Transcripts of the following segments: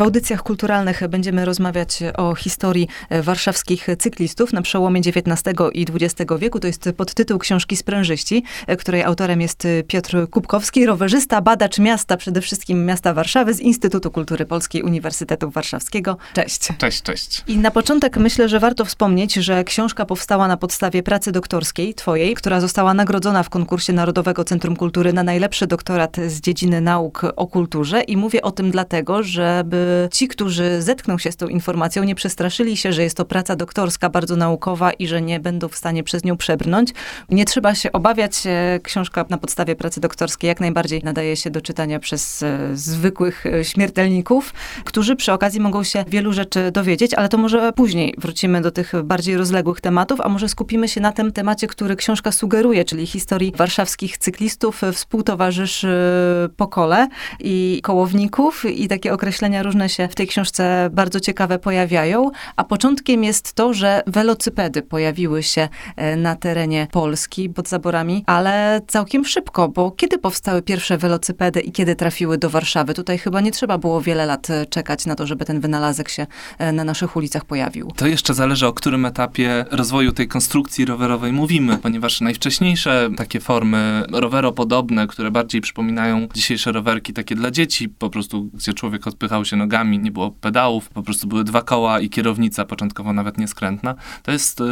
W audycjach kulturalnych będziemy rozmawiać o historii warszawskich cyklistów na przełomie XIX i XX wieku. To jest podtytuł książki Sprężyści, której autorem jest Piotr Kubkowski, rowerzysta, badacz miasta, przede wszystkim miasta Warszawy z Instytutu Kultury Polskiej Uniwersytetu Warszawskiego. Cześć. Cześć, cześć. I na początek myślę, że warto wspomnieć, że książka powstała na podstawie pracy doktorskiej twojej, która została nagrodzona w konkursie Narodowego Centrum Kultury na najlepszy doktorat z dziedziny nauk o kulturze. I mówię o tym dlatego, żeby ci, którzy zetkną się z tą informacją, nie przestraszyli się, że jest to praca doktorska, bardzo naukowa i że nie będą w stanie przez nią przebrnąć. Nie trzeba się obawiać. Książka na podstawie pracy doktorskiej jak najbardziej nadaje się do czytania przez e, zwykłych e, śmiertelników, którzy przy okazji mogą się wielu rzeczy dowiedzieć, ale to może później wrócimy do tych bardziej rozległych tematów, a może skupimy się na tym temacie, który książka sugeruje, czyli historii warszawskich cyklistów, współtowarzyszy Pokole i kołowników i takie określenia różne się w tej książce bardzo ciekawe pojawiają, a początkiem jest to, że welocypedy pojawiły się e, na terenie Polski pod zaborami, ale całkiem szybko, bo kiedy powstały pierwsze welocypedy i kiedy trafiły do Warszawy? Tutaj chyba nie trzeba było wiele lat e, czekać na to, żeby ten wynalazek się e, na naszych ulicach pojawił. To jeszcze zależy, o którym etapie rozwoju tej konstrukcji rowerowej mówimy, ponieważ najwcześniejsze takie formy roweropodobne, które bardziej przypominają dzisiejsze rowerki takie dla dzieci, po prostu gdzie człowiek odpychał się nogami, nie było pedałów, po prostu były dwa koła i kierownica, początkowo nawet nieskrętna. To jest y,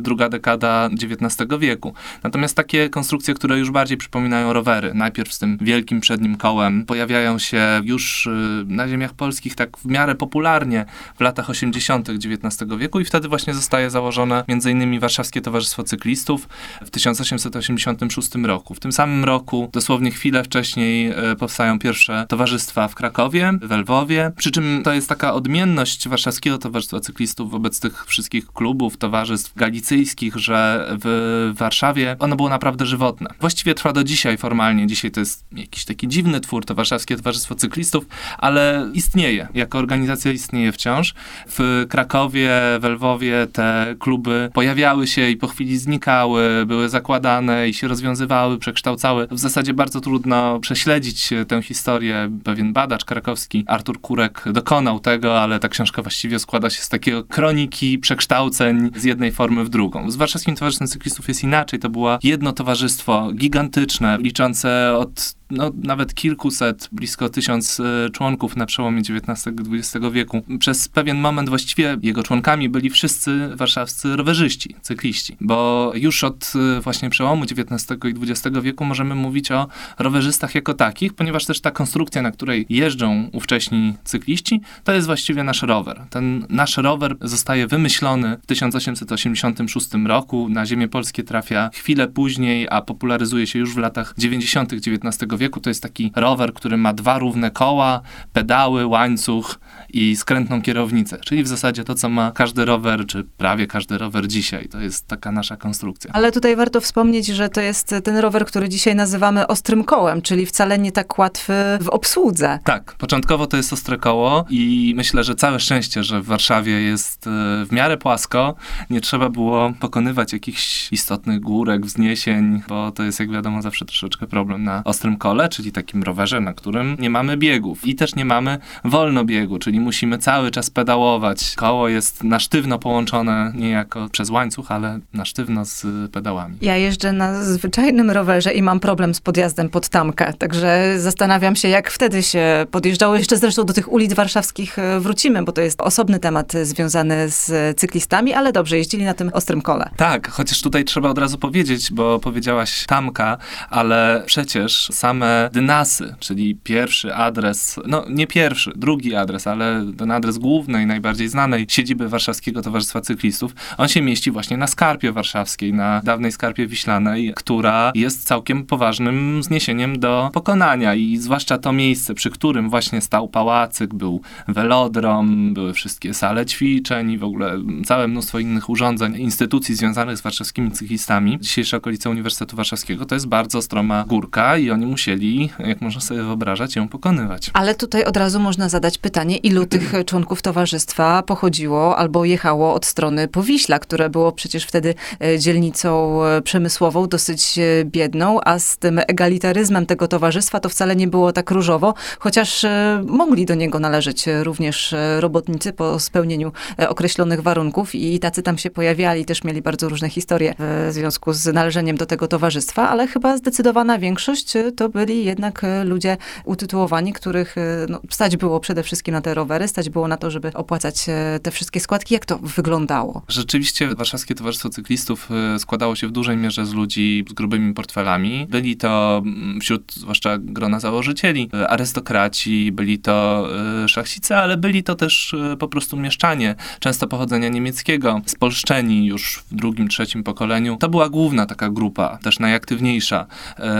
druga dekada XIX wieku. Natomiast takie konstrukcje, które już bardziej przypominają rowery, najpierw z tym wielkim przednim kołem, pojawiają się już y, na ziemiach polskich tak w miarę popularnie w latach 80. XIX wieku i wtedy właśnie zostaje założone m.in. Warszawskie Towarzystwo Cyklistów w 1886 roku. W tym samym roku, dosłownie chwilę wcześniej, y, powstają pierwsze towarzystwa w Krakowie, w Lwowie. Przy czym to jest taka odmienność Warszawskiego Towarzystwa Cyklistów wobec tych wszystkich klubów, towarzystw galicyjskich, że w Warszawie ono było naprawdę żywotne. Właściwie trwa do dzisiaj formalnie. Dzisiaj to jest jakiś taki dziwny twór, to Warszawskie Towarzystwo Cyklistów, ale istnieje. Jako organizacja istnieje wciąż. W Krakowie, w Lwowie te kluby pojawiały się i po chwili znikały, były zakładane i się rozwiązywały, przekształcały. W zasadzie bardzo trudno prześledzić tę historię. Pewien badacz krakowski, Artur Kurek, dokonał tego, ale ta książka właściwie składa się z takiego kroniki przekształceń z jednej formy w drugą. Z Warszawskim Towarzystwem Cyklistów jest inaczej. To było jedno towarzystwo gigantyczne, liczące od no, nawet kilkuset, blisko tysiąc e, członków na przełomie XIX i XX wieku. Przez pewien moment właściwie jego członkami byli wszyscy warszawscy rowerzyści, cykliści, bo już od e, właśnie przełomu XIX i XX wieku możemy mówić o rowerzystach jako takich, ponieważ też ta konstrukcja, na której jeżdżą ówcześni cykliści, to jest właściwie nasz rower. Ten nasz rower zostaje wymyślony w 1886 roku, na ziemię polskie trafia chwilę później, a popularyzuje się już w latach 90. XIX wieku to jest taki rower, który ma dwa równe koła, pedały, łańcuch i skrętną kierownicę. Czyli w zasadzie to, co ma każdy rower, czy prawie każdy rower dzisiaj. To jest taka nasza konstrukcja. Ale tutaj warto wspomnieć, że to jest ten rower, który dzisiaj nazywamy ostrym kołem, czyli wcale nie tak łatwy w obsłudze. Tak, początkowo to jest ostre koło i myślę, że całe szczęście, że w Warszawie jest e, w miarę płasko. Nie trzeba było pokonywać jakichś istotnych górek, wzniesień, bo to jest, jak wiadomo, zawsze troszeczkę problem na ostrym kole kole, czyli takim rowerze, na którym nie mamy biegów i też nie mamy wolnobiegu, czyli musimy cały czas pedałować. Koło jest na sztywno połączone niejako przez łańcuch, ale na sztywno z pedałami. Ja jeżdżę na zwyczajnym rowerze i mam problem z podjazdem pod tamkę, także zastanawiam się, jak wtedy się podjeżdżało. Jeszcze zresztą do tych ulic warszawskich e, wrócimy, bo to jest osobny temat związany z cyklistami, ale dobrze, jeździli na tym ostrym kole. Tak, chociaż tutaj trzeba od razu powiedzieć, bo powiedziałaś tamka, ale przecież same dynasy, czyli pierwszy adres, no nie pierwszy, drugi adres, ale ten adres głównej, najbardziej znanej siedziby Warszawskiego Towarzystwa Cyklistów, on się mieści właśnie na Skarpie Warszawskiej, na dawnej Skarpie Wiślanej, która jest całkiem poważnym zniesieniem do pokonania i zwłaszcza to miejsce, przy którym właśnie stał pałacyk, był velodrom, były wszystkie sale ćwiczeń i w ogóle całe mnóstwo innych urządzeń, instytucji związanych z warszawskimi cyklistami. Dzisiejsze okolice Uniwersytetu Warszawskiego to jest bardzo stroma górka i oni musieli musieli, jak można sobie wyobrażać, ją pokonywać. Ale tutaj od razu można zadać pytanie, ilu tych członków towarzystwa pochodziło albo jechało od strony Powiśla, które było przecież wtedy e, dzielnicą e, przemysłową, dosyć e, biedną, a z tym egalitaryzmem tego towarzystwa to wcale nie było tak różowo, chociaż mogli do niego należeć również robotnicy po spełnieniu określonych warunków i tacy tam się pojawiali, też mieli bardzo różne historie w związku z należeniem do tego towarzystwa, ale chyba zdecydowana większość to byli jednak ludzie utytułowani, których no, stać było przede wszystkim na te rowery, stać było na to, żeby opłacać te wszystkie składki. Jak to wyglądało? Rzeczywiście Warszawskie Towarzystwo Cyklistów e, składało się w dużej mierze z ludzi z grubymi portfelami. Byli to mm, wśród zwłaszcza grona założycieli e, arystokraci, byli to e, szlachcice, ale byli to też po prostu mieszczanie, często pochodzenia niemieckiego, spolszczeni już w drugim, trzecim pokoleniu. To była główna taka grupa, też najaktywniejsza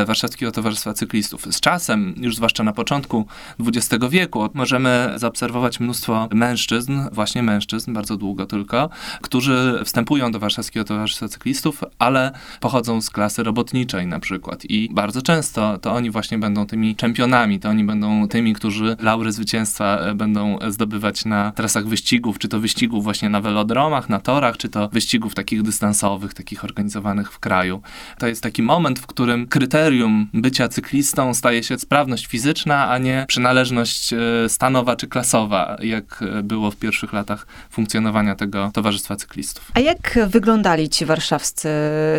Warszawskiego Towarzystwa Cyklistów. Z czasem, już zwłaszcza na początku XX wieku, możemy zaobserwować mnóstwo mężczyzn, właśnie mężczyzn, bardzo długo tylko, którzy wstępują do Warszawskiego Towarzystwa Cyklistów, ale pochodzą z klasy robotniczej na przykład. I bardzo często to oni właśnie będą tymi czempionami, to oni będą tymi, którzy laury zwycięstwa e, będą zdobywać na trasach wyścigów, czy to wyścigów właśnie na velodromach, na torach, czy to wyścigów takich dystansowych, takich organizowanych w kraju. To jest taki moment, w którym kryterium bycia cyklistą staje się sprawność fizyczna, a nie przynależność e, stanowa czy klasowa, jak e, było w pierwszych latach funkcjonowania tego Towarzystwa Cyklistów. A jak wyglądali ci warszawscy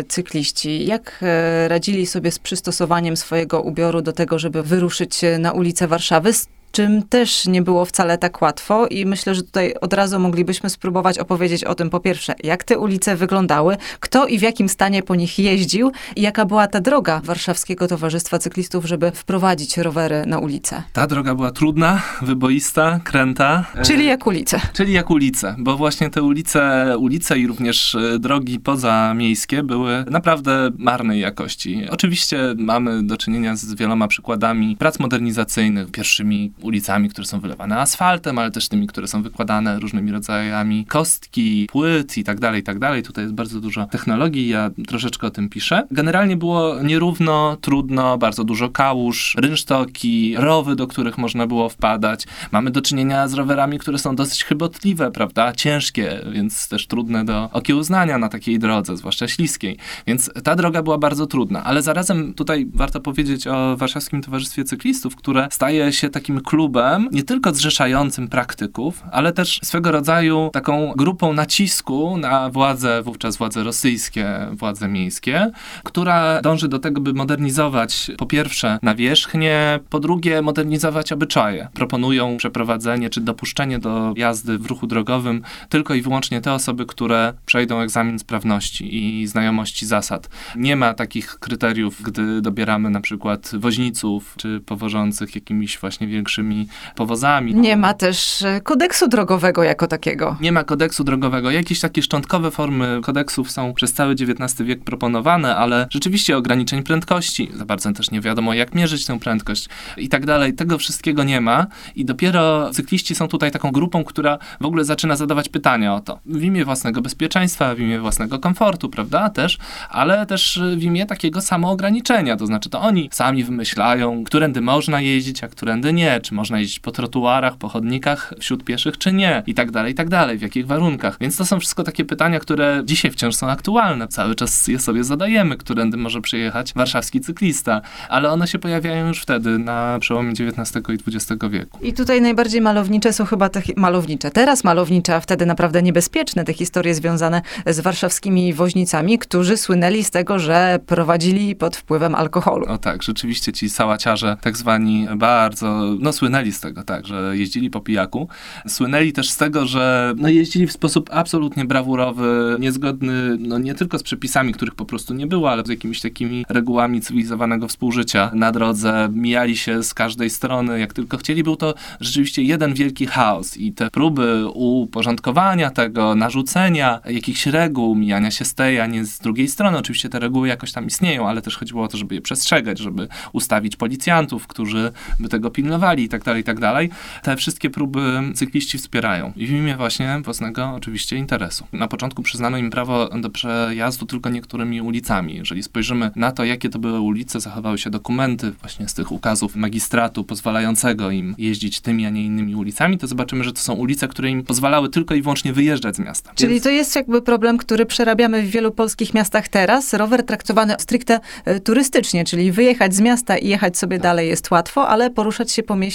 cykliści? Jak e, radzili sobie z przystosowaniem swojego ubioru do tego, żeby wyruszyć na ulicę Warszawy? Czym też nie było wcale tak łatwo i myślę, że tutaj od razu moglibyśmy spróbować opowiedzieć o tym, po pierwsze, jak te ulice wyglądały, kto i w jakim stanie po nich jeździł i jaka była ta droga Warszawskiego Towarzystwa Cyklistów, żeby wprowadzić rowery na ulicę. Ta droga była trudna, wyboista, kręta. Czyli jak ulice. Czyli jak ulice, bo właśnie te ulice, ulice i również e, drogi pozamiejskie były naprawdę marnej jakości. Oczywiście mamy do czynienia z wieloma przykładami prac modernizacyjnych, pierwszymi ulicami, które są wylewane asfaltem, ale też tymi, które są wykładane różnymi rodzajami kostki, płyt i tak dalej, i tak dalej. Tutaj jest bardzo dużo technologii, ja troszeczkę o tym piszę. Generalnie było nierówno, trudno, bardzo dużo kałuż, rynsztoki, rowy, do których można było wpadać. Mamy do czynienia z rowerami, które są dosyć chybotliwe, prawda, ciężkie, więc też trudne do okiełznania na takiej drodze, zwłaszcza śliskiej. Więc ta droga była bardzo trudna, ale zarazem tutaj warto powiedzieć o Warszawskim Towarzystwie Cyklistów, które staje się takim klubem, nie tylko zrzeszającym praktyków, ale też swego rodzaju taką grupą nacisku na władze, wówczas władze rosyjskie, władze miejskie, która dąży do tego, by modernizować po pierwsze nawierzchnię, po drugie modernizować obyczaje. Proponują przeprowadzenie czy dopuszczenie do jazdy w ruchu drogowym tylko i wyłącznie te osoby, które przejdą egzamin sprawności i znajomości zasad. Nie ma takich kryteriów, gdy dobieramy na przykład woźniców czy powożących jakimiś właśnie większymi większymi powozami. Nie ma też e, kodeksu drogowego jako takiego. Nie ma kodeksu drogowego. Jakieś takie szczątkowe formy kodeksów są przez cały XIX wiek proponowane, ale rzeczywiście ograniczeń prędkości. Za bardzo też nie wiadomo, jak mierzyć tę prędkość i tak dalej. Tego wszystkiego nie ma i dopiero cykliści są tutaj taką grupą, która w ogóle zaczyna zadawać pytania o to. W imię własnego bezpieczeństwa, w imię własnego komfortu, prawda, też, ale też w imię takiego samoograniczenia. To znaczy, to oni sami wymyślają, którędy można jeździć, a którędy nie, czy można jeździć po trotuarach, po chodnikach wśród pieszych, czy nie, i tak dalej, i tak dalej, w jakich warunkach. Więc to są wszystko takie pytania, które dzisiaj wciąż są aktualne. Cały czas je sobie zadajemy, którędy może przyjechać warszawski cyklista, ale one się pojawiają już wtedy, na przełomie XIX i XX wieku. I tutaj najbardziej malownicze są chyba te malownicze. Teraz malownicze, a wtedy naprawdę niebezpieczne te historie związane z warszawskimi woźnicami, którzy słynęli z tego, że prowadzili pod wpływem alkoholu. O tak, rzeczywiście ci sałaciarze, tak zwani bardzo, no słynęli z tego, tak, że jeździli po pijaku. Słynęli też z tego, że no, jeździli w sposób absolutnie brawurowy, niezgodny no, nie tylko z przepisami, których po prostu nie było, ale z jakimiś takimi regułami cywilizowanego współżycia na drodze. Mijali się z każdej strony, jak tylko chcieli. Był to rzeczywiście jeden wielki chaos i te próby uporządkowania tego, narzucenia jakichś reguł, mijania się z tej, a nie z drugiej strony. Oczywiście te reguły jakoś tam istnieją, ale też chodziło o to, żeby je przestrzegać, żeby ustawić policjantów, którzy by tego pilnowali i tak dalej, i tak dalej. Te wszystkie próby cykliści wspierają i w imię właśnie własnego oczywiście interesu. Na początku przyznano im prawo do przejazdu tylko niektórymi ulicami. Jeżeli spojrzymy na to, jakie to były ulice, zachowały się dokumenty właśnie z tych ukazów magistratu pozwalającego im jeździć tymi, a nie innymi ulicami, to zobaczymy, że to są ulice, które im pozwalały tylko i wyłącznie wyjeżdżać z miasta. Czyli Więc... to jest jakby problem, który przerabiamy w wielu polskich miastach teraz. Rower traktowany stricte e, turystycznie, czyli wyjechać z miasta i jechać sobie tak. dalej jest łatwo, ale poruszać się po mieście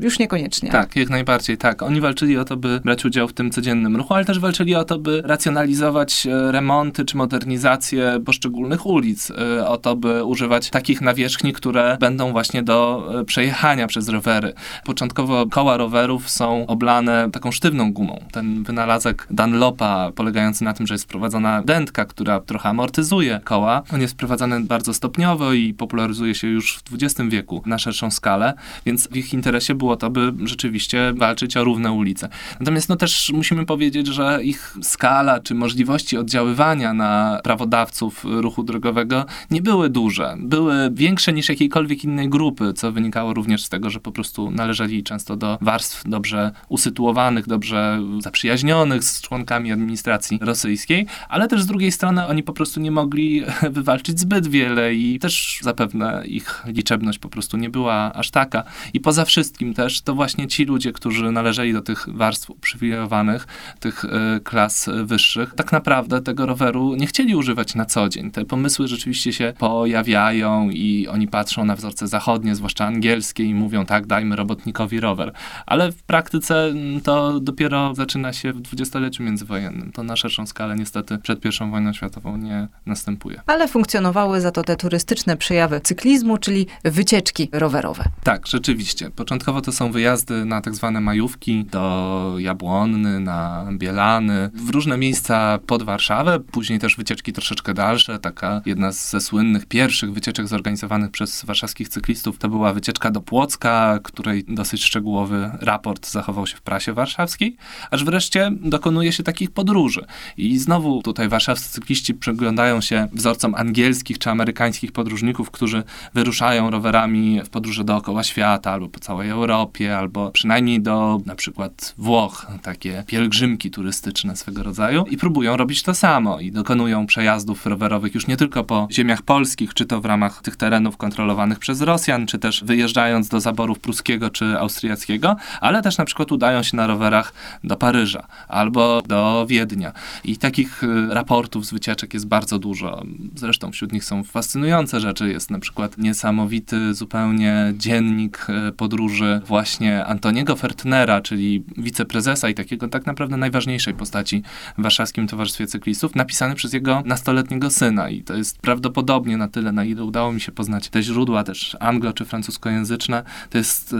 już niekoniecznie. Tak, jak najbardziej, tak. Oni walczyli o to, by brać udział w tym codziennym ruchu, ale też walczyli o to, by racjonalizować e, remonty czy modernizację poszczególnych ulic, e, o to, by używać takich nawierzchni, które będą właśnie do przejechania przez rowery. Początkowo koła rowerów są oblane taką sztywną gumą. Ten wynalazek Dunlopa, polegający na tym, że jest wprowadzona dętka, która trochę amortyzuje koła, on jest wprowadzany bardzo stopniowo i popularyzuje się już w XX wieku na szerszą skalę, więc w ich interesie było to, by rzeczywiście walczyć o równe ulice. Natomiast no też musimy powiedzieć, że ich skala czy możliwości oddziaływania na prawodawców ruchu drogowego nie były duże. Były większe niż jakiejkolwiek innej grupy, co wynikało również z tego, że po prostu należeli często do warstw dobrze usytuowanych, dobrze zaprzyjaźnionych z członkami administracji rosyjskiej, ale też z drugiej strony oni po prostu nie mogli wywalczyć zbyt wiele i też zapewne ich liczebność po prostu nie była aż taka. I poza wszystkim też to właśnie ci ludzie, którzy należeli do tych warstw uprzywilejowanych, tych y, klas wyższych, tak naprawdę tego roweru nie chcieli używać na co dzień. Te pomysły rzeczywiście się pojawiają i oni patrzą na wzorce zachodnie, zwłaszcza angielskie i mówią tak, dajmy robotnikowi rower. Ale w praktyce mm, to dopiero zaczyna się w dwudziestoleciu międzywojennym. To na szerszą skalę niestety przed I wojną światową nie następuje. Ale funkcjonowały za to te turystyczne przejawy cyklizmu, czyli wycieczki rowerowe. Tak, rzeczywiście. Początkowo to są wyjazdy na tak zwane majówki do Jabłonny, na Bielany, w różne miejsca pod Warszawę, później też wycieczki troszeczkę dalsze. Taka jedna ze słynnych pierwszych wycieczek zorganizowanych przez warszawskich cyklistów to była wycieczka do Płocka, której dosyć szczegółowy raport zachował się w prasie warszawskiej, aż wreszcie dokonuje się takich podróży. I znowu tutaj warszawscy cykliści przyglądają się wzorcom angielskich czy amerykańskich podróżników, którzy wyruszają rowerami w podróże dookoła świata, albo po całej Europie, albo przynajmniej do na przykład Włoch, takie pielgrzymki turystyczne swego rodzaju i próbują robić to samo i dokonują przejazdów rowerowych już nie tylko po ziemiach polskich, czy to w ramach tych terenów kontrolowanych przez Rosjan, czy też wyjeżdżając do zaborów pruskiego czy austriackiego, ale też na przykład udają się na rowerach do Paryża albo do Wiednia. I takich y, raportów z wycieczek jest bardzo dużo. Zresztą wśród nich są fascynujące rzeczy. Jest na przykład niesamowity zupełnie dziennik y, podróży właśnie Antoniego Fertnera, czyli wiceprezesa i takiego tak naprawdę najważniejszej postaci w Warszawskim Towarzystwie Cyklistów, napisany przez jego nastoletniego syna. I to jest prawdopodobnie na tyle, na ile udało mi się poznać te źródła, też anglo- czy francuskojęzyczne. To jest y,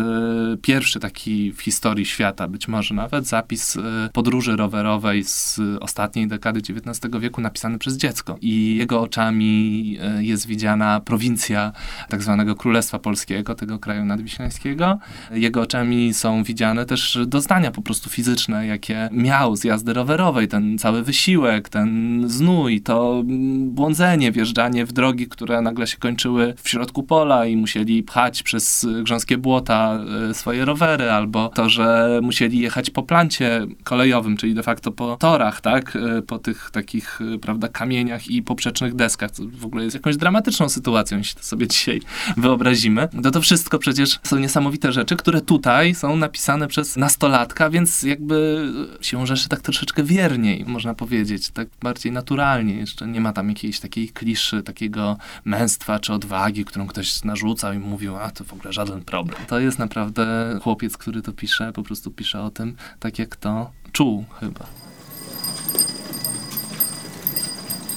pierwszy taki w historii świata, być może nawet zapis y, podróży rowerowej z ostatniej dekady XIX wieku napisany przez dziecko. I jego oczami y, jest widziana prowincja tak zwanego Królestwa Polskiego, tego kraju nadwiślańskiego. Jego oczami są widziane też doznania po prostu fizyczne, jakie miał z jazdy rowerowej, ten cały wysiłek, ten znój, to błądzenie, wjeżdżanie w drogi, które nagle się kończyły w środku pola i musieli pchać przez grząskie błota y, swoje rowery, albo to, że musieli jechać po plancie kolejowym, czyli de facto po torach, tak, y, po tych takich, y, prawda, kamieniach i poprzecznych deskach, co w ogóle jest jakąś dramatyczną sytuacją, jeśli to sobie dzisiaj wyobrazimy. To to wszystko przecież są niesamowite rzeczy, które tutaj są napisane przez nastolatka, więc jakby się rzeczy tak troszeczkę wierniej, można powiedzieć, tak bardziej naturalnie. Jeszcze nie ma tam jakiejś takiej kliszy, takiego męstwa czy odwagi, którą ktoś narzucał i mówił, a to w ogóle żaden problem. To jest naprawdę chłopiec, który to pisze, po prostu pisze o tym, tak jak to czuł chyba.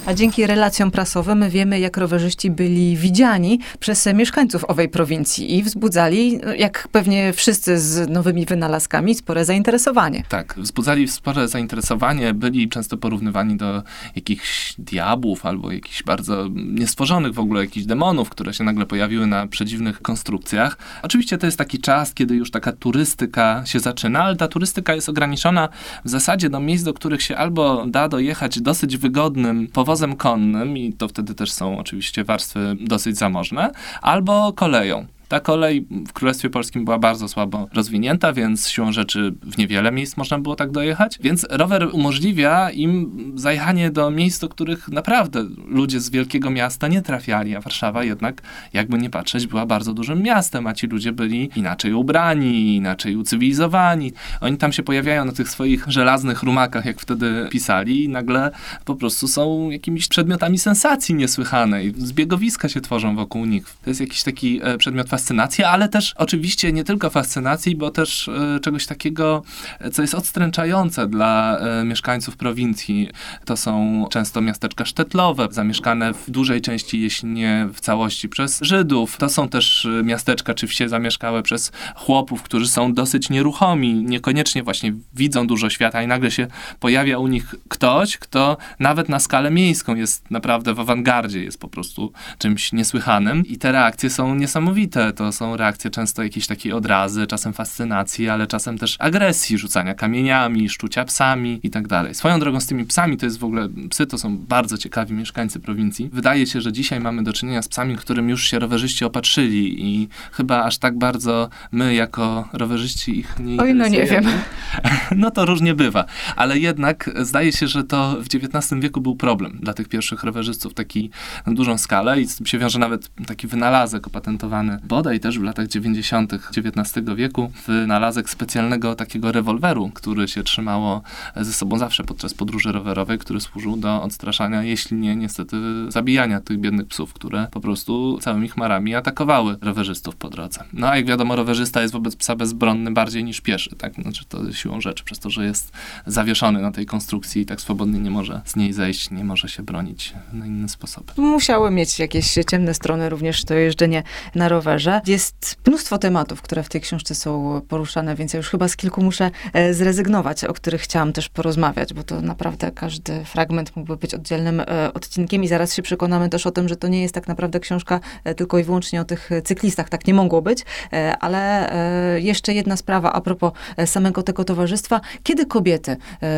A dzięki relacjom prasowym wiemy, jak rowerzyści byli widziani przez mieszkańców owej prowincji i wzbudzali, jak pewnie wszyscy z nowymi wynalazkami, spore zainteresowanie. Tak, wzbudzali spore zainteresowanie, byli często porównywani do jakichś diabłów albo jakichś bardzo niestworzonych w ogóle jakichś demonów, które się nagle pojawiły na przedziwnych konstrukcjach. Oczywiście to jest taki czas, kiedy już taka turystyka się zaczyna, ale ta turystyka jest ograniczona w zasadzie do miejsc, do których się albo da dojechać dosyć wygodnym powodem, wozem konnym, i to wtedy też są oczywiście warstwy dosyć zamożne, albo koleją. Ta kolej w Królestwie Polskim była bardzo słabo rozwinięta, więc siłą rzeczy w niewiele miejsc można było tak dojechać. Więc rower umożliwia im zajechanie do miejsc, do których naprawdę ludzie z wielkiego miasta nie trafiali, a Warszawa jednak, jakby nie patrzeć, była bardzo dużym miastem, a ci ludzie byli inaczej ubrani, inaczej ucywilizowani. Oni tam się pojawiają na tych swoich żelaznych rumakach, jak wtedy pisali, i nagle po prostu są jakimiś przedmiotami sensacji niesłychanej. Zbiegowiska się tworzą wokół nich. To jest jakiś taki e, przedmiot fascynacji, ale też oczywiście nie tylko fascynacji, bo też e, czegoś takiego, e, co jest odstręczające dla mieszkańców prowincji. To są często miasteczka sztetlowe, zamieszkane w dużej części, jeśli nie w całości, przez Żydów. To są też miasteczka czy wsie zamieszkałe przez chłopów, którzy są dosyć nieruchomi, niekoniecznie właśnie widzą dużo świata i nagle się pojawia u nich ktoś, kto nawet na skalę miejską jest naprawdę w awangardzie, jest po prostu czymś niesłychanym i te reakcje są niesamowite. To są reakcje często jakiejś takiej odrazy, czasem fascynacji, ale czasem też agresji, rzucania kamieniami, szczucia psami i tak dalej. Swoją drogą z tymi psami to jest w ogóle, psy to są bardzo ciekawi mieszkańcy prowincji. Wydaje się, że dzisiaj mamy do czynienia z psami, którym już się rowerzyści opatrzyli i chyba aż tak bardzo my jako rowerzyści ich nie Oj, no nie wiem. No to różnie bywa, ale jednak zdaje się, że to w XIX wieku był problem dla tych pierwszych rowerzystów, taki na dużą skalę i z tym się wiąże nawet taki wynalazek opatentowany bodaj też w latach 90. XIX wieku, wynalazek specjalnego takiego rewolweru, który się trzymało ze sobą zawsze podczas podróży rowerowej, który służył do odstraszania, jeśli nie niestety zabijania tych biednych psów, które po prostu całymi chmarami atakowały rowerzystów po drodze. No a jak wiadomo, rowerzysta jest wobec psa bezbronny bardziej niż pieszy, tak? Znaczy to siłą rzeczy, przez to, że jest zawieszony na tej konstrukcji i tak swobodnie nie może z niej zejść, nie może się bronić na inny sposób. Musiały mieć jakieś ciemne strony również to jeżdżenie na rowerze. Jest mnóstwo tematów, które w tej książce są poruszane, więc ja już chyba z kilku muszę e, zrezygnować, o których chciałam też porozmawiać, bo to naprawdę każdy fragment mógłby być oddzielnym e, odcinkiem i zaraz się przekonamy też o tym, że to nie jest tak naprawdę książka e, tylko i wyłącznie o tych cyklistach. Tak nie mogło być, ale jeszcze jedna sprawa a propos samego tego towarzystwa. Kiedy kobiety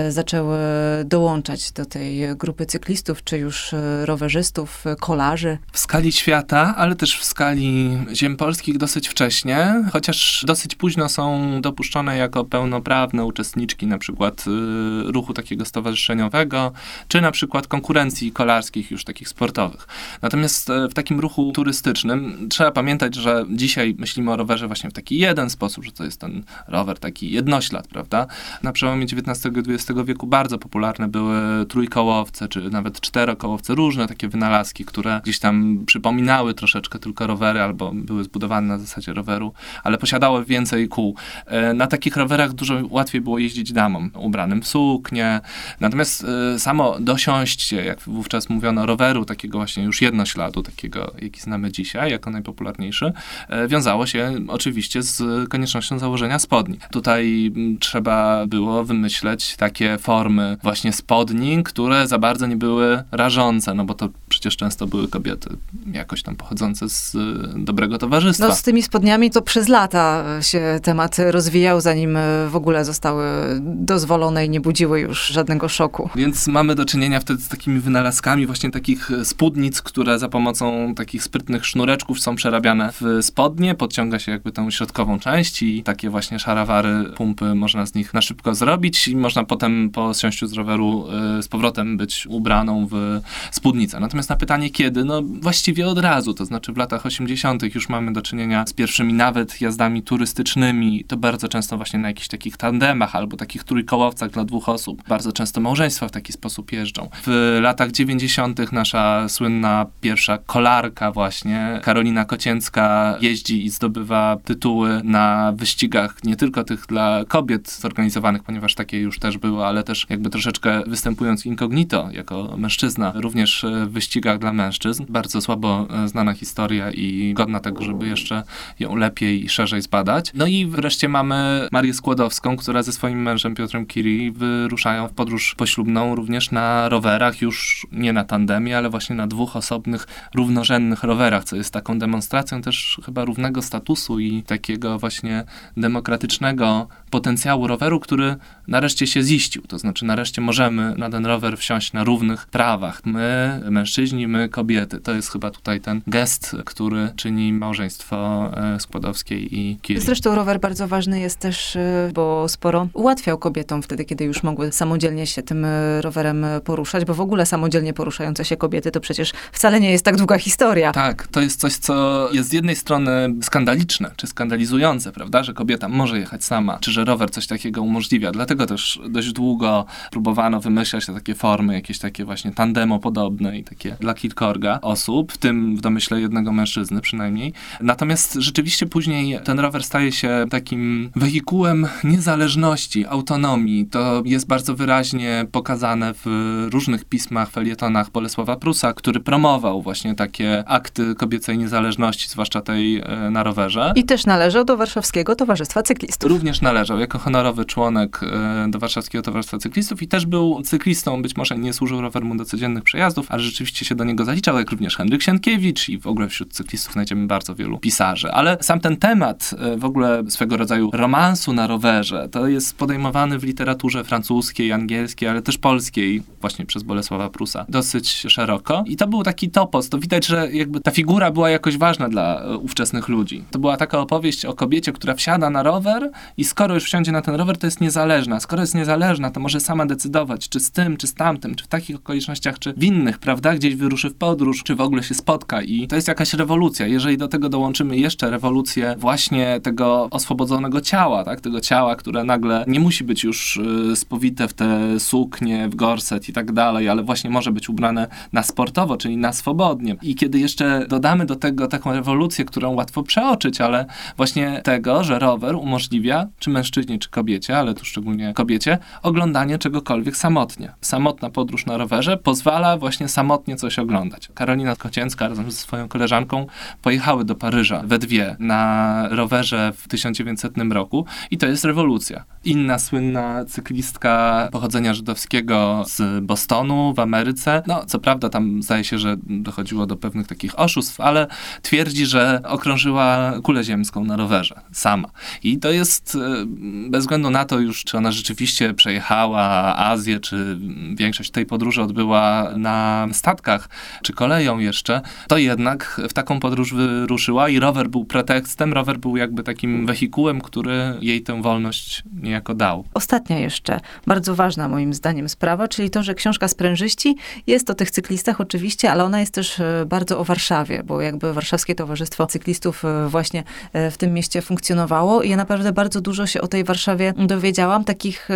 zaczęły dołączać do tej grupy cyklistów, czy już rowerzystów, kolarzy? W skali świata, ale też w skali ziem polskich dosyć wcześnie, chociaż dosyć późno są dopuszczone jako pełnoprawne uczestniczki na przykład y, ruchu takiego stowarzyszeniowego, czy na przykład konkurencji kolarskich już takich sportowych. Natomiast y, w takim ruchu turystycznym trzeba pamiętać, że dzisiaj myślimy o rowerze właśnie w taki jeden sposób, że to jest ten rower taki jednoślad, prawda? Na przełomie XIX i XX wieku bardzo popularne były trójkołowce, czy nawet czterokołowce, różne takie wynalazki, które gdzieś tam przypominały troszeczkę tylko rowery, albo były zbudowane na zasadzie roweru, ale posiadały więcej kół. E, na takich rowerach dużo łatwiej było jeździć damom, ubranym w suknię. Natomiast e, samo dosiąście, jak wówczas mówiono, roweru, takiego właśnie już jednośladu, takiego, jaki znamy dzisiaj, jako najpopularniejszy, e, wiązało się oczywiście z koniecznością założenia spodni. Tutaj trzeba było wymyśleć takie formy właśnie spodni, które za bardzo nie były rażące, no bo to przecież często były kobiety jakoś tam pochodzące z dobrego towarzystwa. No z tymi spodniami to przez lata się temat rozwijał, zanim w ogóle zostały dozwolone i nie budziły już żadnego szoku. Więc mamy do czynienia wtedy z takimi wynalazkami właśnie takich spódnic, które za pomocą takich sprytnych sznureczków są przerabiane w spodnie, podciąga się jakby tą środkową część i takie właśnie szarawary, pumpy można z nich na szybko zrobić i można potem po zsiąściu z roweru y, z powrotem być ubraną w spódnicę. Natomiast na pytanie kiedy, no właściwie od razu, to znaczy w latach 80. już mamy do czynienia z pierwszymi nawet jazdami turystycznymi, to bardzo często właśnie na jakichś takich tandemach albo takich trójkołowcach dla dwóch osób. Bardzo często małżeństwa w taki sposób jeżdżą. W latach 90. nasza słynna pierwsza kolarka właśnie, Karolina Kocięcka jeździ i zdobywa tytuły na wyścigach nie tylko tych dla kobiet zorganizowanych, ponieważ takie już też były, ale też jakby troszeczkę występując incognito jako mężczyzna, również w wyścigach dla mężczyzn. Bardzo słabo znana historia i godna tego, żeby jeszcze ją lepiej i szerzej zbadać. No i wreszcie mamy Marię Skłodowską, która ze swoim mężem Piotrem Kiri wyruszają w podróż poślubną również na rowerach, już nie na tandemie, ale właśnie na dwóch osobnych, równorzędnych rowerach, co jest taką demonstracją też chyba równego statusu i takiego właśnie demokratycznego potencjału roweru, który nareszcie się ziścił. To znaczy nareszcie możemy na ten rower wsiąść na równych prawach. My, mężczyźni, my, kobiety. To jest chyba tutaj ten gest, który czyni małżeństwo małżeństwo e, Skłodowskiej i Kiri. Zresztą rower bardzo ważny jest też, e, bo sporo ułatwiał kobietom wtedy, kiedy już mogły samodzielnie się tym e, rowerem poruszać, bo w ogóle samodzielnie poruszające się kobiety to przecież wcale nie jest tak długa historia. Tak, to jest coś, co jest z jednej strony skandaliczne, czy skandalizujące, prawda, że kobieta może jechać sama, czy że rower coś takiego umożliwia. Dlatego też dość długo próbowano wymyślać takie formy, jakieś takie właśnie tandemo podobne i takie dla kilkorga osób, w tym w domyśle jednego mężczyzny przynajmniej. Natomiast rzeczywiście później ten rower staje się takim wehikułem niezależności, autonomii. To jest bardzo wyraźnie pokazane w różnych pismach, felietonach Bolesława Prusa, który promował właśnie takie akty kobiecej niezależności, zwłaszcza tej e, na rowerze. I też należał do Warszawskiego Towarzystwa Cyklistów. Również należał jako honorowy członek e, do Warszawskiego Towarzystwa Cyklistów i też był cyklistą. Być może nie służył rower mu do codziennych przejazdów, ale rzeczywiście się do niego zaliczał, jak również Henryk Sienkiewicz i w ogóle wśród cyklistów znajdziemy bardzo wielu pisarzy. Ale sam ten temat e, w ogóle swego rodzaju romansu na rowerze, to jest podejmowany w literaturze francuskiej, angielskiej, ale też polskiej, właśnie przez Bolesława Prusa, dosyć szeroko. I to był taki topos. To widać, że jakby ta figura była jakoś ważna dla e, ówczesnych ludzi. To była taka opowieść o kobiecie, która wsiada na rower i skoro już wsiądzie na ten rower, to jest niezależna. Skoro jest niezależna, to może sama decydować, czy z tym, czy z tamtym, czy w takich okolicznościach, czy w innych, prawda? Gdzieś wyruszy w podróż, czy w ogóle się spotka. I to jest jakaś rewolucja. Jeżeli do tego dołączymy jeszcze rewolucję właśnie tego oswobodzonego ciała, tak? Tego ciała, które nagle nie musi być już y, spowite w te suknie, w gorset i tak dalej, ale właśnie może być ubrane na sportowo, czyli na swobodnie. I kiedy jeszcze dodamy do tego taką rewolucję, którą łatwo przeoczyć, ale właśnie tego, że rower umożliwia, czy mężczyźnie, czy kobiecie, ale tu szczególnie kobiecie, oglądanie czegokolwiek samotnie. Samotna podróż na rowerze pozwala właśnie samotnie coś oglądać. Karolina Kocięcka razem ze swoją koleżanką pojechały do Paryża we dwie na rowerze w 1900 roku i to jest rewolucja. Inna słynna cyklistka pochodzenia żydowskiego z Bostonu w Ameryce, no co prawda tam zdaje się, że dochodziło do pewnych takich oszustw, ale twierdzi, że okrążyła kulę ziemską na rowerze sama. I to jest e, bez względu na to już, czy ona rzeczywiście przejechała Azję, czy większość tej podróży odbyła na statkach, czy koleją jeszcze, to jednak w taką podróż wyruszyła i rower był pretekstem, rower był jakby takim wehikułem, który jej tę wolność niejako dał. Ostatnia jeszcze, bardzo ważna moim zdaniem sprawa, czyli to, że książka Sprężyści jest o tych cyklistach oczywiście, ale ona jest też e, bardzo o Warszawie, bo jakby Warszawskie Towarzystwo Cyklistów e, właśnie e, w tym mieście funkcjonowało i ja naprawdę bardzo dużo się o tej Warszawie dowiedziałam, takich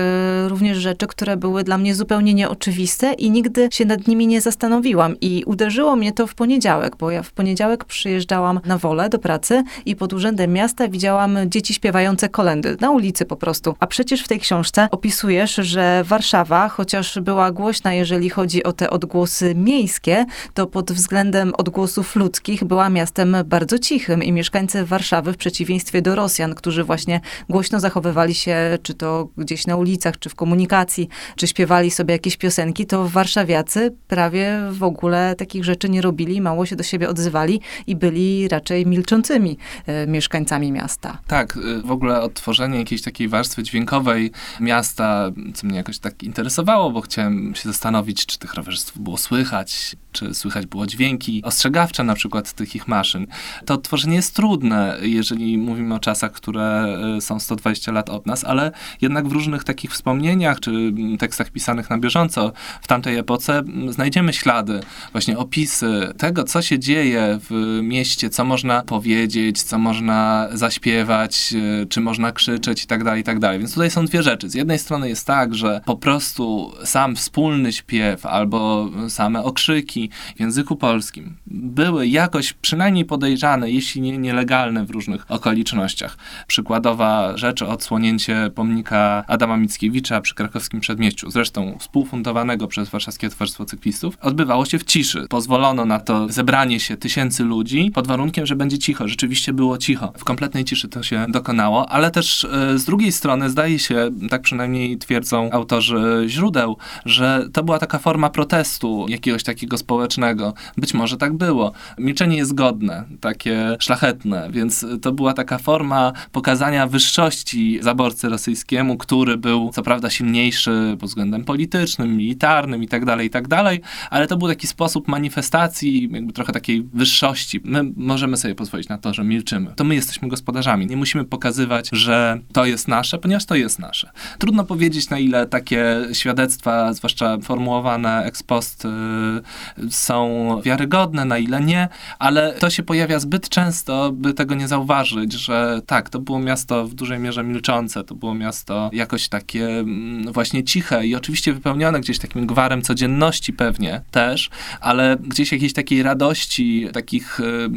również rzeczy, które były dla mnie zupełnie nieoczywiste i nigdy się nad nimi nie zastanowiłam i uderzyło mnie to w poniedziałek, bo ja w poniedziałek przyjeżdżałam na wolę do pracy i pod urzędem miasta widziałam dzieci śpiewające kolendy na ulicy po prostu. A przecież w tej książce opisujesz, że Warszawa, chociaż była głośna, jeżeli chodzi o te odgłosy miejskie, to pod względem odgłosów ludzkich była miastem bardzo cichym i mieszkańcy Warszawy w przeciwieństwie do Rosjan, którzy właśnie głośno zachowywali się, czy to gdzieś na ulicach, czy w komunikacji, czy śpiewali sobie jakieś piosenki, to warszawiacy prawie w ogóle takich rzeczy nie robili, mało się do siebie odzywali i byli raczej milczącymi e, mieszkańcami miasta. Tak, y, w ogóle odtworzenie jakiejś takiej warstwy dźwiękowej miasta, co mnie jakoś tak interesowało, bo chciałem się zastanowić, czy tych rowerzystów było słychać, czy słychać było dźwięki ostrzegawcze na przykład tych ich maszyn. To odtworzenie jest trudne, jeżeli mówimy o czasach, które y, są 120 lat od nas, ale jednak w różnych takich wspomnieniach, czy tekstach pisanych na bieżąco w tamtej epoce znajdziemy ślady, właśnie opisy tego, co się dzieje w mieście, co można powiedzieć, co można zaśpiewać, y, czy można krzyczeć i tak dalej, i tak dalej. Więc tutaj są dwie rzeczy. Z jednej strony jest tak, że po prostu sam wspólny śpiew albo same okrzyki w języku polskim były jakoś przynajmniej podejrzane, jeśli nie nielegalne w różnych okolicznościach. Przykładowa rzecz, odsłonięcie pomnika Adama Mickiewicza przy krakowskim przedmieściu, zresztą współfundowanego przez Warszawskie Towarzystwo Cyklistów, odbywało się w ciszy. Pozwolono na to zebranie się tysięcy ludzi pod warunkiem, że będzie cicho. Rzeczywiście było cicho. W kompletnej ciszy to się dokonało, ale też e, z drugiej strony zdaje się, tak przynajmniej twierdzą autorzy źródeł, że to była taka forma protestu jakiegoś takiego społecznego. Być może tak było. Milczenie jest godne, takie szlachetne, więc to była taka forma pokazania wyższości zaborcy rosyjskiemu, który był co prawda silniejszy pod względem politycznym, militarnym i tak dalej, i tak ale to był taki sposób manifestacji, jakby trochę takiej wyższości. My możemy możemy sobie pozwolić na to, że milczymy. To my jesteśmy gospodarzami. Nie musimy pokazywać, że to jest nasze, ponieważ to jest nasze. Trudno powiedzieć, na ile takie świadectwa, zwłaszcza formułowane ex post, y, są wiarygodne, na ile nie, ale to się pojawia zbyt często, by tego nie zauważyć, że tak, to było miasto w dużej mierze milczące, to było miasto jakoś takie mm, właśnie ciche i oczywiście wypełnione gdzieś takim gwarem codzienności pewnie też, ale gdzieś jakiejś takiej radości, takich y,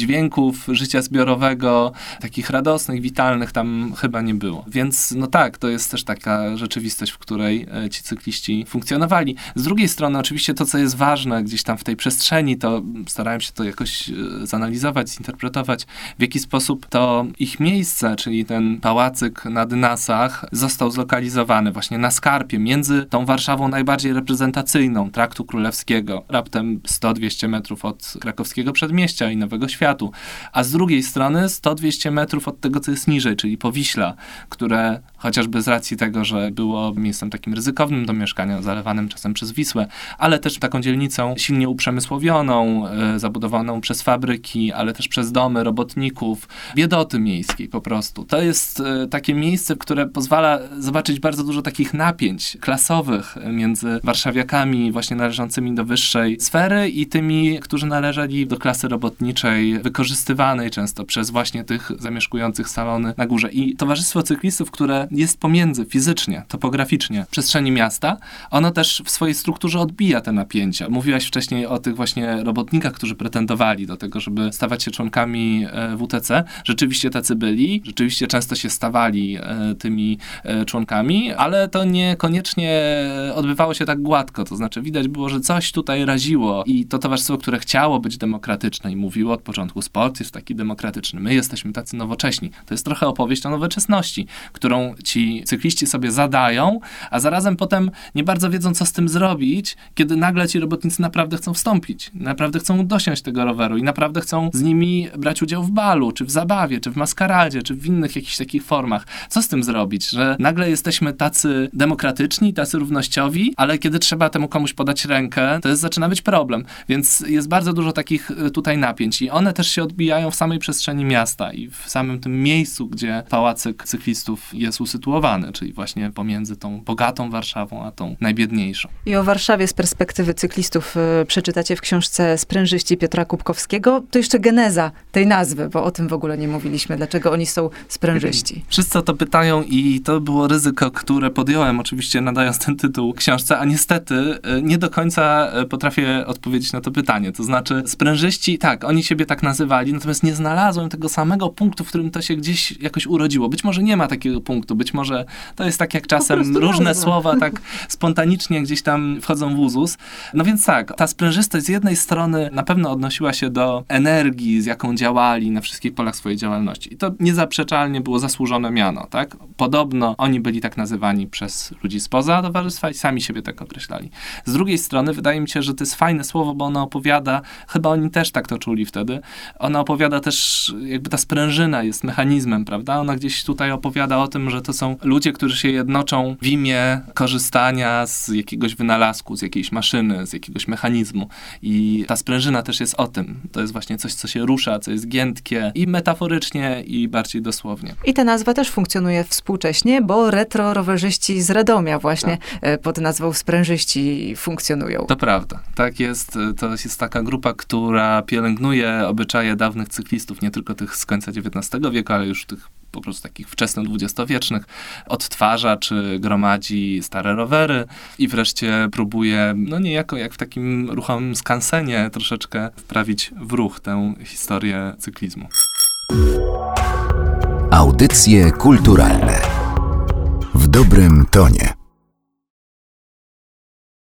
dźwięków życia zbiorowego, takich radosnych, witalnych tam chyba nie było. Więc no tak, to jest też taka rzeczywistość, w której e, ci cykliści funkcjonowali. Z drugiej strony oczywiście to, co jest ważne gdzieś tam w tej przestrzeni, to starałem się to jakoś e, zanalizować, zinterpretować, w jaki sposób to ich miejsce, czyli ten pałacyk na Dynasach został zlokalizowany właśnie na skarpie między tą Warszawą najbardziej reprezentacyjną, Traktu Królewskiego, raptem 100-200 metrów od krakowskiego przedmieścia i Nowego Światu, a z drugiej strony 100-200 metrów od tego, co jest niżej, czyli Powiśla, które chociażby z racji tego, że było miejscem takim ryzykownym do mieszkania, zalewanym czasem przez Wisłę, ale też taką dzielnicą silnie uprzemysłowioną, e, zabudowaną przez fabryki, ale też przez domy robotników, biedoty miejskiej po prostu. To jest e, takie miejsce, które pozwala zobaczyć bardzo dużo takich napięć klasowych między warszawiakami właśnie należącymi do wyższej sfery i tymi, którzy należeli do klasy robotniczej, wykorzystywanej często przez właśnie tych zamieszkujących salony na górze. I towarzystwo cyklistów, które jest pomiędzy fizycznie, topograficznie przestrzeni miasta, ono też w swojej strukturze odbija te napięcia. Mówiłaś wcześniej o tych właśnie robotnikach, którzy pretendowali do tego, żeby stawać się członkami e, WTC. Rzeczywiście tacy byli, rzeczywiście często się stawali e, tymi e, członkami, ale to niekoniecznie odbywało się tak gładko. To znaczy widać było, że coś tutaj raziło i to towarzystwo, które chciało być demokratyczne i mówiło od początku, sport jest taki demokratyczny, my jesteśmy tacy nowocześni. To jest trochę opowieść o nowoczesności, którą ci cykliści sobie zadają, a zarazem potem nie bardzo wiedzą, co z tym zrobić, kiedy nagle ci robotnicy naprawdę chcą wstąpić, naprawdę chcą dosiąść tego roweru i naprawdę chcą z nimi brać udział w balu, czy w zabawie, czy w maskaradzie, czy w innych jakichś takich formach. Co z tym zrobić, że nagle jesteśmy tacy demokratyczni, tacy równościowi, ale kiedy trzeba temu komuś podać rękę, to jest, zaczyna być problem. Więc jest bardzo dużo takich y, tutaj napięć i one też się odbijają w samej przestrzeni miasta i w samym tym miejscu, gdzie pałacyk cyklistów jest usytuowany, czyli właśnie pomiędzy tą bogatą Warszawą, a tą najbiedniejszą. I o Warszawie z perspektywy cyklistów y, przeczytacie w książce Sprężyści Piotra Kubkowskiego. To jeszcze geneza tej nazwy, bo o tym w ogóle nie mówiliśmy. Dlaczego oni są sprężyści? Wszyscy o to pytają i to było ryzyko, które podjąłem oczywiście nadając ten tytuł książce, a niestety y, nie do końca y, potrafię odpowiedzieć na to pytanie. To znaczy sprężyści, tak, oni siebie tak nazywali, natomiast nie znalazłem tego samego punktu, w którym to się gdzieś jakoś urodziło. Być może nie ma takiego punktu, być może to jest tak jak czasem różne nazwa. słowa tak spontanicznie gdzieś tam wchodzą w uzus. No więc tak, ta sprężystość z jednej strony na pewno odnosiła się do energii, z jaką działali na wszystkich polach swojej działalności. I to niezaprzeczalnie było zasłużone miano, tak? Podobno oni byli tak nazywani przez ludzi spoza towarzystwa i sami siebie tak określali. Z drugiej strony wydaje mi się, że to jest fajne słowo, bo ono opowiada, chyba oni też tak to czuli wtedy, ona opowiada też, jakby ta sprężyna jest mechanizmem, prawda? Ona gdzieś tutaj opowiada o tym, że to są ludzie, którzy się jednoczą w imię korzystania z jakiegoś wynalazku, z jakiejś maszyny, z jakiegoś mechanizmu. I ta sprężyna też jest o tym. To jest właśnie coś, co się rusza, co jest giętkie i metaforycznie, i bardziej dosłownie. I ta nazwa też funkcjonuje współcześnie, bo retro rowerzyści z Radomia właśnie tak. E, pod nazwą sprężyści funkcjonują. To prawda. Tak jest. To jest taka grupa, która pielęgnuje obyczaje dawnych cyklistów, nie tylko tych z końca XIX wieku, ale już tych po prostu takich wczesno-dwudziestowietrznych, odtwarza czy gromadzi stare rowery i wreszcie próbuje, no niejako jak w takim ruchomym skansenie, troszeczkę wprawić w ruch tę historię cyklizmu. Audycje kulturalne w dobrym tonie.